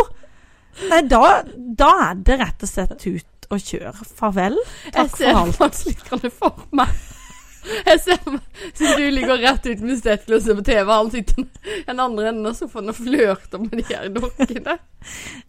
Nei, da, da er det rett og slett ut og kjør. Farvel. Takk for alt. Jeg ser faktisk litt for meg. [laughs] Jeg ser meg Så du ligger rett ut med stettglasset på TV, han sitter den andre enden av sofaen og flørter med de her dokkene.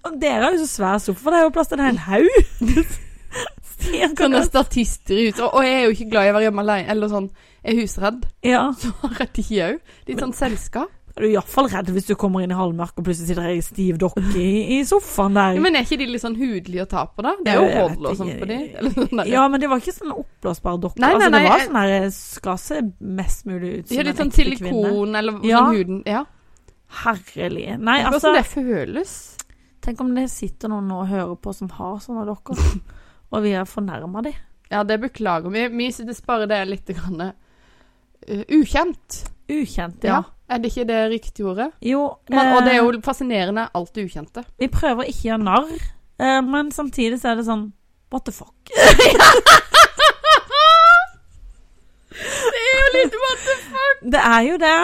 Og dere har jo så svær sofa, det er jo plass til en hel haug. [laughs] Sånne statister i huset. Og og jeg er jo ikke glad i å være hjemme alene, eller sånn, jeg er husredd. Ja. Så har jeg de òg. Litt sånn selskap. Er du iallfall redd hvis du kommer inn i halvmørket og plutselig sitter ei stiv dokke i, i sofaen der? Men er ikke de litt sånn hudlige å ta på, da? Det er jo hold og sånn på de. Eller sånn. Ja, men det var ikke sånn oppblåsbar dokker. Nei, nei, altså, det var jeg- sånn der skal se mest mulig ut som litt en sånn ekte kvinne. silikon, eller Ja. sånn huden Ja. Herlig. Nei, Tenk altså hvordan det føles. Tenk om det sitter noen og hører på som har sånne dokker, [laughs] og vi er fornærma de. Ja, det beklager vi. Vi synes bare det er litt grann, uh, ukjent. Ukjent, ja. Er det ikke det riktige ordet? Jo, Man, og det er eh, jo fascinerende, alt det ukjente. Vi prøver ikke å gjøre narr, eh, men samtidig så er det sånn What the fuck? [laughs] Det er jo litt what the fuck! Det er jo det.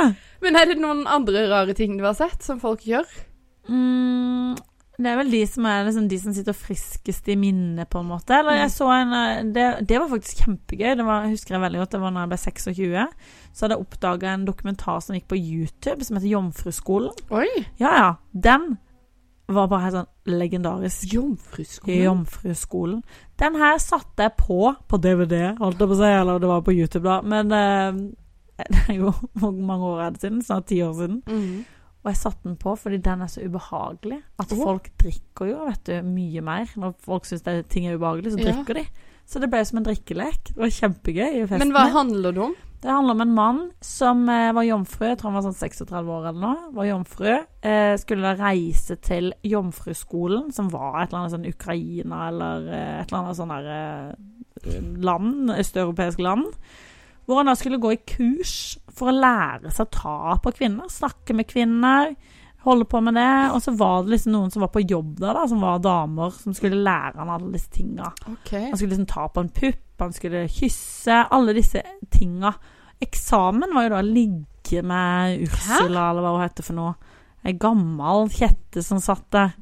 Men er det noen andre rare ting du har sett, som folk gjør? Mm, det er vel de som er liksom de som sitter friskest i minnet, på en måte. Eller jeg Mm. så en eh, Det, det var faktisk kjempegøy. Det var, husker jeg veldig godt. Det var da jeg ble 26. Så hadde jeg oppdaga en dokumentar som gikk på YouTube, som heter Jomfruskolen. Oi! Ja, ja. Den var bare helt sånn legendarisk. Jomfruskolen. Jomfruskolen. Den her satte jeg på på DVD, holdt jeg på å si, eller det var på YouTube, da. Men eh, [laughs] det er jo mange år er det siden? Snart ti år siden. Mhm. Og jeg satte den på fordi den er så ubehagelig. At oh. folk drikker jo vet du, mye mer. Når folk syns ting er ubehagelig, så Ja. drikker de. Så det ble som en drikkelek. Det var kjempegøy. Men hva handler det om? Det handler om en mann som eh, var jomfru, jeg tror han var sånn 36 år eller noe. Var jomfru. Eh, skulle reise til Jomfruskolen, som var et eller annet sånn Ukraina eller eh, et eller annet sånn derre eh, land, østeuropeisk land. Hvor han da skulle gå i kurs for å lære seg å ta på kvinner. Snakke med kvinner. Holde på med det. Og så var det liksom noen som var på jobb der, da, som var damer, som skulle lære han alle disse tinga. Okay. Han skulle liksom ta på en pupp, han skulle kysse, alle disse tinga. Eksamen var jo da å ligge med Ursula, eller hva hun heter for noe. Ei gammel kjette som satt der.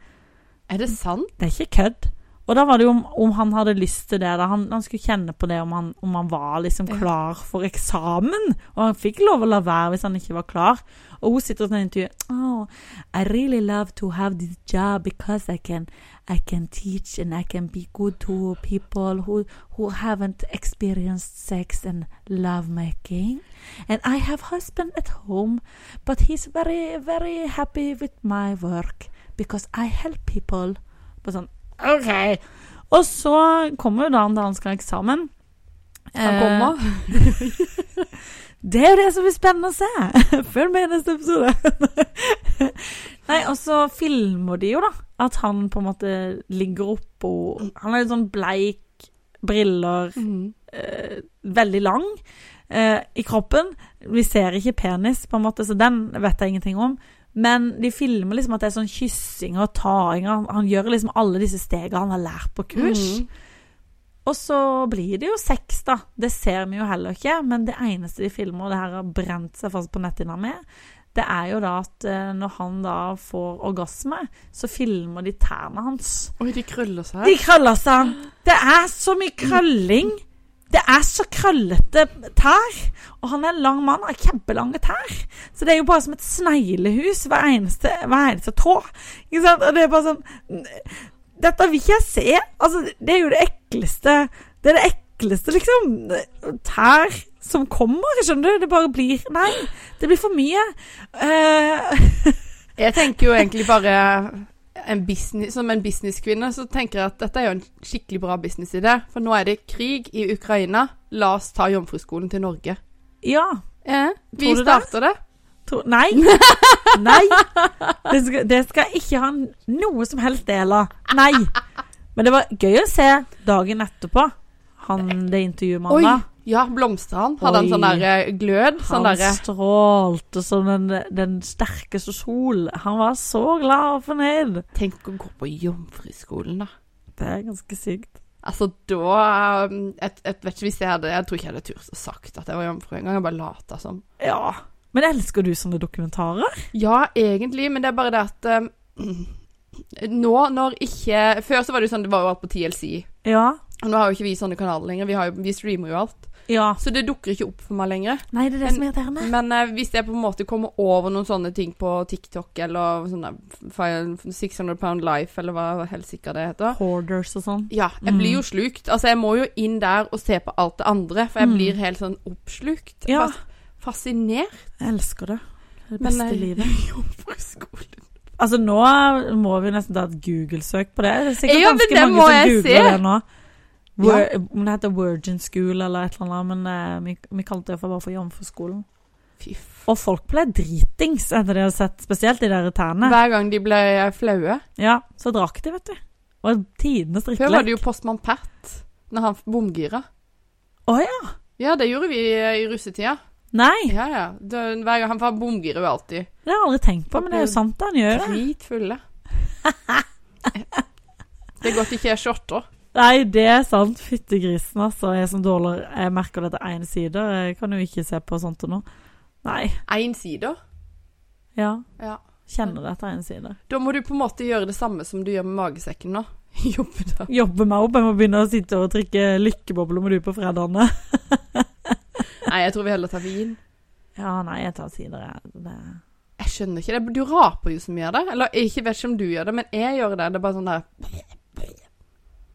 Er det sant? Det er ikke kødd. Og da var det jo om, om han hadde lyst til det. Han, han skulle kjenne på det om han, om han var liksom klar for eksamen. Og han fikk lov å la være hvis han ikke var klar. Og hun sitter og sånn intervju Oh, I really love to have this job because I can I can teach and I can be good to people who who haven't experienced sex and lovemaking. And I have husband at home, but he's very very happy with my work because I help people. På sånn OK. Og så kommer jo da han da han skal ha eksamen. Han Eh, kommer. [laughs] det er jo det som blir spennende å se. [laughs] Følg med i neste episode. [laughs] Nei, og så filmer de jo, da. At han på en måte ligger oppå Han har litt sånn bleik, briller, mm. eh, veldig lang eh, i kroppen. Vi ser ikke penis, på en måte, så den vet jeg ingenting om. Men de filmer liksom at det er sånn kyssing og taing. Han, han gjør liksom alle disse stegene han har lært på kurs. Mm. Og så blir det jo sex, da. Det ser vi jo heller ikke. Men det eneste de filmer, og det her har brent seg fast på netthinna mi, det er jo da at eh, når han da får orgasme, så filmer de tærne hans. Oi, de krøller seg. De krøller seg. Det er så mye krølling. Det er så krøllete tær. Og han er en lang mann, har kjempelange tær. Så det er jo bare som et sneglehus hver eneste, hver eneste tå. Ikke sant? Og det er bare sånn Dette vil ikke jeg se. Altså, det er jo det ekleste. Det er det ekleste, liksom. Tær som kommer, skjønner du. Det bare blir Nei, det blir for mye. Uh, [laughs] Jeg tenker jo egentlig bare en business, Som en businesskvinne så tenker jeg at dette er jo en skikkelig bra businessidé. For nå er det krig i Ukraina. La oss ta Jomfruskolen til Norge. ja. Eh, vi Tror du det? starter det. Tro, nei. [laughs] Nei. Det skal, det skal ikke ha noe som helst del av. Nei. Men det var gøy å se dagen etterpå. Han det intervjuet med Oi! Ja, blomstra han. Hadde han sånn der eh, glød? Sånn Han derre strålte som den, den sterkeste sol. Han var så glad og fornøyd. Tenk å gå på Jomfruskolen, da. Det er ganske sykt. Altså, da jeg, jeg vet ikke hvis jeg hadde Jeg tror ikke jeg hadde turt å sagt at jeg var jomfru engang. Jeg bare lata som. Ja. Men elsker du sånne dokumentarer? Ja, egentlig, men det er bare det at um, Nå når ikke Før så var det jo sånn, det var jo alt på TLC. Ja. Og nå har jo ikke vi sånne kanaler lenger. Vi, har jo, vi streamer jo alt. Ja. Så det dukker ikke opp for meg lenger. Nei, det er det som er irriterende. Men eh, hvis jeg på en måte kommer over noen sånne ting på TikTok eller sånne 600 Pound Life, eller hva helsike det heter Hoarders og sånn. Ja, jeg blir jo slukt. Altså, jeg må jo inn der og se på alt det andre, for jeg Mm. blir helt sånn oppslukt. Ja. Fas fascinert. Jeg elsker det. Det beste Men, eh, livet. [laughs] Jomfruskolen. Altså, nå må vi nesten ta et Google-søk på det. Det er sikkert Ja, ganske mange som googler se. det nå. Wor Om det heter Virgin School eller et eller annet, men eh, vi, vi kalte det for bare for Jomfruskolen. Og folk ble dritings etter det de har sett, spesielt de der tærne. Hver gang de ble flaue. Ja, så drakk de, vet du. Og tidenes Før var det jo Postmann Pat, når han bomgira. Å ja. Ja, det gjorde vi eh, i russetida. Nei, Ja, ja. Det, hver gang han var bomgir jo alltid. det har jeg aldri tenkt på, men det er jo sant han gjør det. Dritfulle. [laughs] Det er godt ikke er shotter. Nei, det er sant. Fytti grisen, altså. Jeg som dårlig Jeg merker det til én side. Jeg kan jo ikke se på sånt nå. Nei. Én side. Ja. Ja. Kjenner det til én side. Da må du på en måte gjøre det samme som du gjør med magesekken nå. [laughs] Jobbe da. Jobbe meg opp. Jeg må begynne å sitte og drikke lykkebobler med du på fredagene. [laughs] Nei, jeg tror vi heller tar vin. Ja, nei, jeg tar sider, jeg. Det... Jeg skjønner ikke det. Du raper jo så mye av det. Eller jeg vet ikke om du gjør det, men jeg gjør det. Det er bare sånn der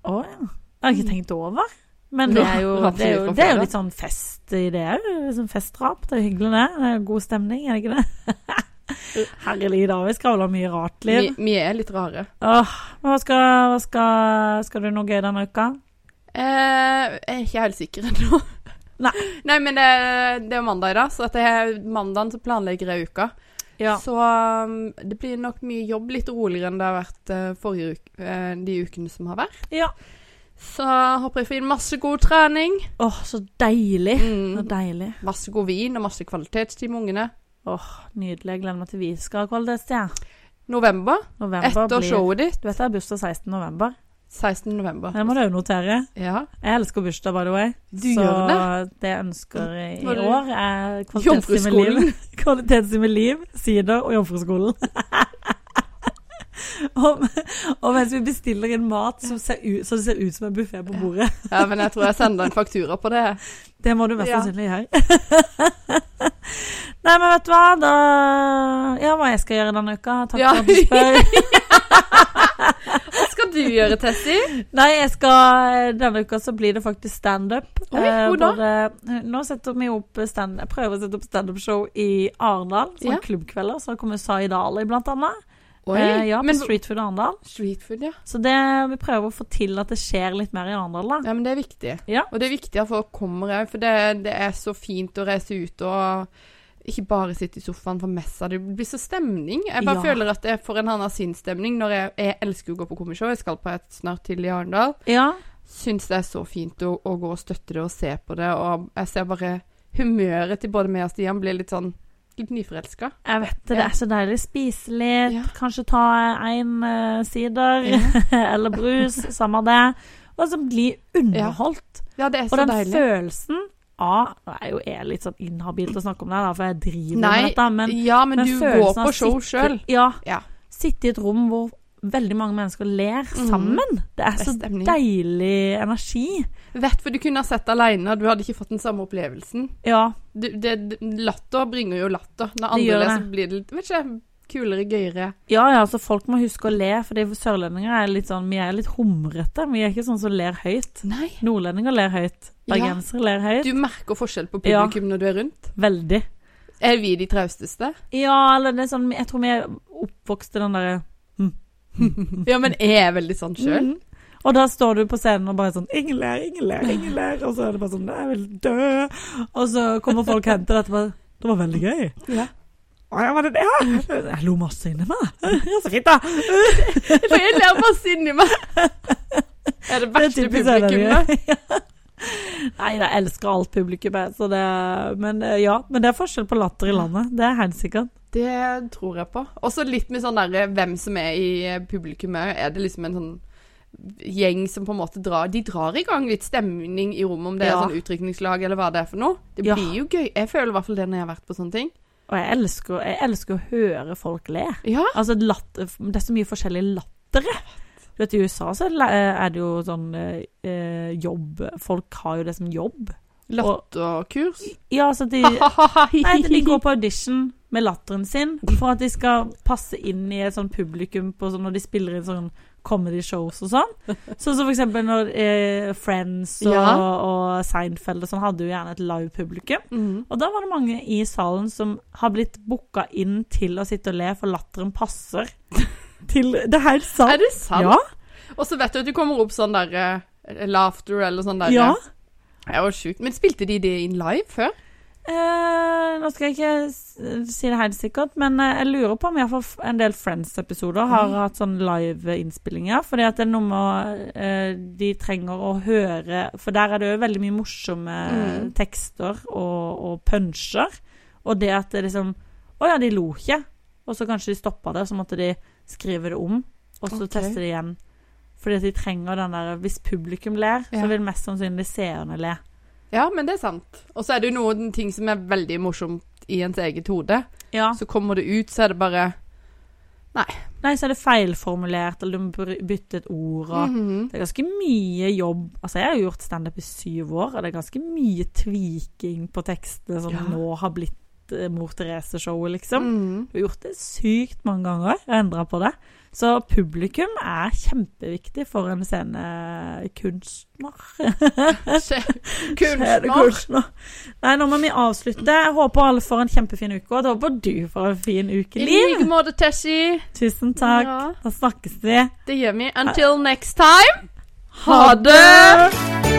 Å ja. Det har jeg ikke tenkt over. Men det er jo, det er jo, det er jo litt sånn fest i det òg. Sånn festdrap. Det er hyggelig, det. Det er god stemning, er det ikke det? [laughs] Herlig, da. Vi skravler mye rart liv. vi er litt rare. Åh, men hva skal, hva skal Skal du noe gøy denne uka? Eh, jeg er ikke helt sikker ennå. Nei. [laughs] Nei, men det, det er mandag i dag, så etter er mandagen så planlegger jeg uka. Ja. Så um, det blir nok mye jobb, litt roligere enn det har vært uh, forrige uke, uh, de ukene som har vært. Ja. Så håper jeg får inn masse god trening. Åh, så deilig. Så Mm. deilig. Masse god vin og masse kvalitetstid med ungene. Åh, nydelig. Jeg gleder meg til vi skal ha kvalitetstid. November, November etter blir showet ditt. Du vet jeg er bursdag 16. november. 16. november. Det må du òg notere. Ja. Jeg elsker bursdag, by the way. Du så gjør det? det jeg ønsker i, år, er kvalitetstid med liv. [laughs] Med liv, sider og Jomfruskolen. [laughs] og, og mens vi bestiller inn mat som ser ut, så det ser ut som en buffé på bordet. [laughs] Ja, men jeg tror jeg sender en faktura på det. Det må du mest Ja. sannsynlig gjøre. Nei, men vet du hva, da Ja, hva jeg skal gjøre denne uka? Takk Ja. for at du spør. Skal du gjøre, Tessie? Nei, jeg skal Denne uka så blir det faktisk standup. Eh, da? Nå setter vi opp stand Jeg prøver å sette opp standup-show i Arendal. Sånn Ja. klubbkvelder. Så kommer Zaid Ali, blant annet. Oi, Eh, ja, på men Street Food Arendal. Street food, ja. Så det, vi prøver å få til at det skjer litt mer i Arendal, da. Ja, men det er viktig. Ja. Og det er viktig at folk kommer òg, for det, det er så fint å reise ut og ikke bare sitte i sofaen for messa. Det blir så stemning. Jeg bare Ja. føler at jeg får en annen sinnsstemning når jeg, jeg elsker å gå på komishow. Jeg skal på et snart til i Arendal. Ja. Syns det er så fint å, å gå og støtte det og se på det. Og jeg ser bare humøret til både meg og Stian blir litt sånn litt nyforelska. Jeg vet det. Det er så deilig. Spise litt. Ja. Kanskje ta en uh, sider [laughs] eller brus. Samme det. Og så bli underholdt. Ja, det er så deilig. Og den deilig. følelsen av Det er jo jeg litt sånn inhabilt å snakke om det, da, for jeg driver Nei, med dette. Men, ja, men, men du går på show sjøl. Ja. Ja. Sitte i et rom hvor veldig mange mennesker ler Mhm. sammen. Det er Det er så stemning. deilig energi. Vet for du kunne ha sett aleine, du hadde ikke fått den samme opplevelsen. Ja. Du, det, latter bringer jo latter. Når andre så blir det litt vet ikke, kulere, gøyere. Ja, ja, altså folk må huske å le, for sørlendinger er litt sånn Vi er litt humrete. Vi er ikke sånn som ler høyt. Nei. Nordlendinger ler høyt. Ja. Bergensere ler høyt. Du merker forskjell på Ja. publikum når du er rundt. Veldig. Er vi de trausteste? Ja, eller det er sånn Jeg tror vi er oppvokst i den derre [laughs] Ja, men jeg er veldig sånn sjøl. Mhm. Og da står du på scenen og bare sånn 'Ingen ler, ingen ler, ingen ler.' Og så er det bare sånn 'Jeg vil dø'. Og så kommer folk og henter dette bare 'Det var veldig gøy'. Ja. Ja, det det? Ja. Jeg lo masse inni meg. Ja, så fint, da. [laughs] For jeg ler masse inni meg. Er det verste publikummet? Ja. [laughs] Nei, jeg elsker alt publikummet. Så det, men eh, ja, men det er forskjell på latter i landet. Det er helt sikkert. Det tror jeg på. Også litt med sånn derre hvem som er i publikummet. Er det liksom en sånn gjeng som på en måte drar De drar i gang litt stemning i rommet, om det Ja. er sånn utrykningslag eller hva det er for noe. Det Ja. blir jo gøy. Jeg føler i hvert fall det når jeg har vært på sånne ting. Og jeg elsker, jeg elsker å høre folk le. Ja. Altså, latter, det er så mye forskjellige latter. Du vet, I USA så er det jo sånn eh, jobb Folk har jo det som jobb. Latterkurs. Ja, altså de [laughs] Nei, de går på audition med latteren sin for at de skal passe inn i et sånn publikum på sånn når de spiller inn sånn comedy shows og sånn. [laughs] Sånn som for eksempel når eh, Friends og, Ja. og Seinfeld og sånn hadde jo gjerne et live-publikum. Mm. Og da var det mange i salen som har blitt booka inn til å sitte og le, for latteren passer [laughs] til Det er helt sant. Er det sant? Ja. Og så vet du at du kommer opp sånn der uh, laughter eller sånn der ja. Det var sjukt. Men spilte de det inn live før? Eh, nå skal jeg ikke si det helt sikkert, men eh, jeg lurer på om iallfall en del Friends-episoder har hatt sånn live-innspillinger. Fordi at det er noe med eh, De trenger å høre For der er det jo veldig mye morsomme Mm. tekster og, og punsjer. Og det at det liksom Å ja, de lo ikke. Og så kanskje de stoppa det, så måtte de skrive det om. Og så okay. teste det igjen. Fordi at de trenger den der Hvis publikum ler, Ja. så vil mest sannsynlig seerne le. Ja, men det er sant. Og så er det jo noen ting som er veldig morsomt i ens eget hode. Ja. Så kommer det ut, så er det bare Nei, Nei, så er det feilformulert, eller du må bytte et ord. Og Mhm. Det er ganske mye jobb. Altså, jeg har jo gjort standup i syv år, og det er ganske mye tviking på tekstene som Ja. nå har blitt eh, Mor Therese-showet, liksom. Mhm. Du har gjort det sykt mange ganger, og endra på det. Så publikum er kjempeviktig for en scenekunstner. [laughs] Kunstner. kunstner. Nei, nå må vi avslutte. Jeg håper alle får en kjempefin uke, og jeg håper du får en fin uke, I like måte, Tessie. Tusen takk. Ja, Da snakkes vi. det gjør vi. Until next time. Ha det!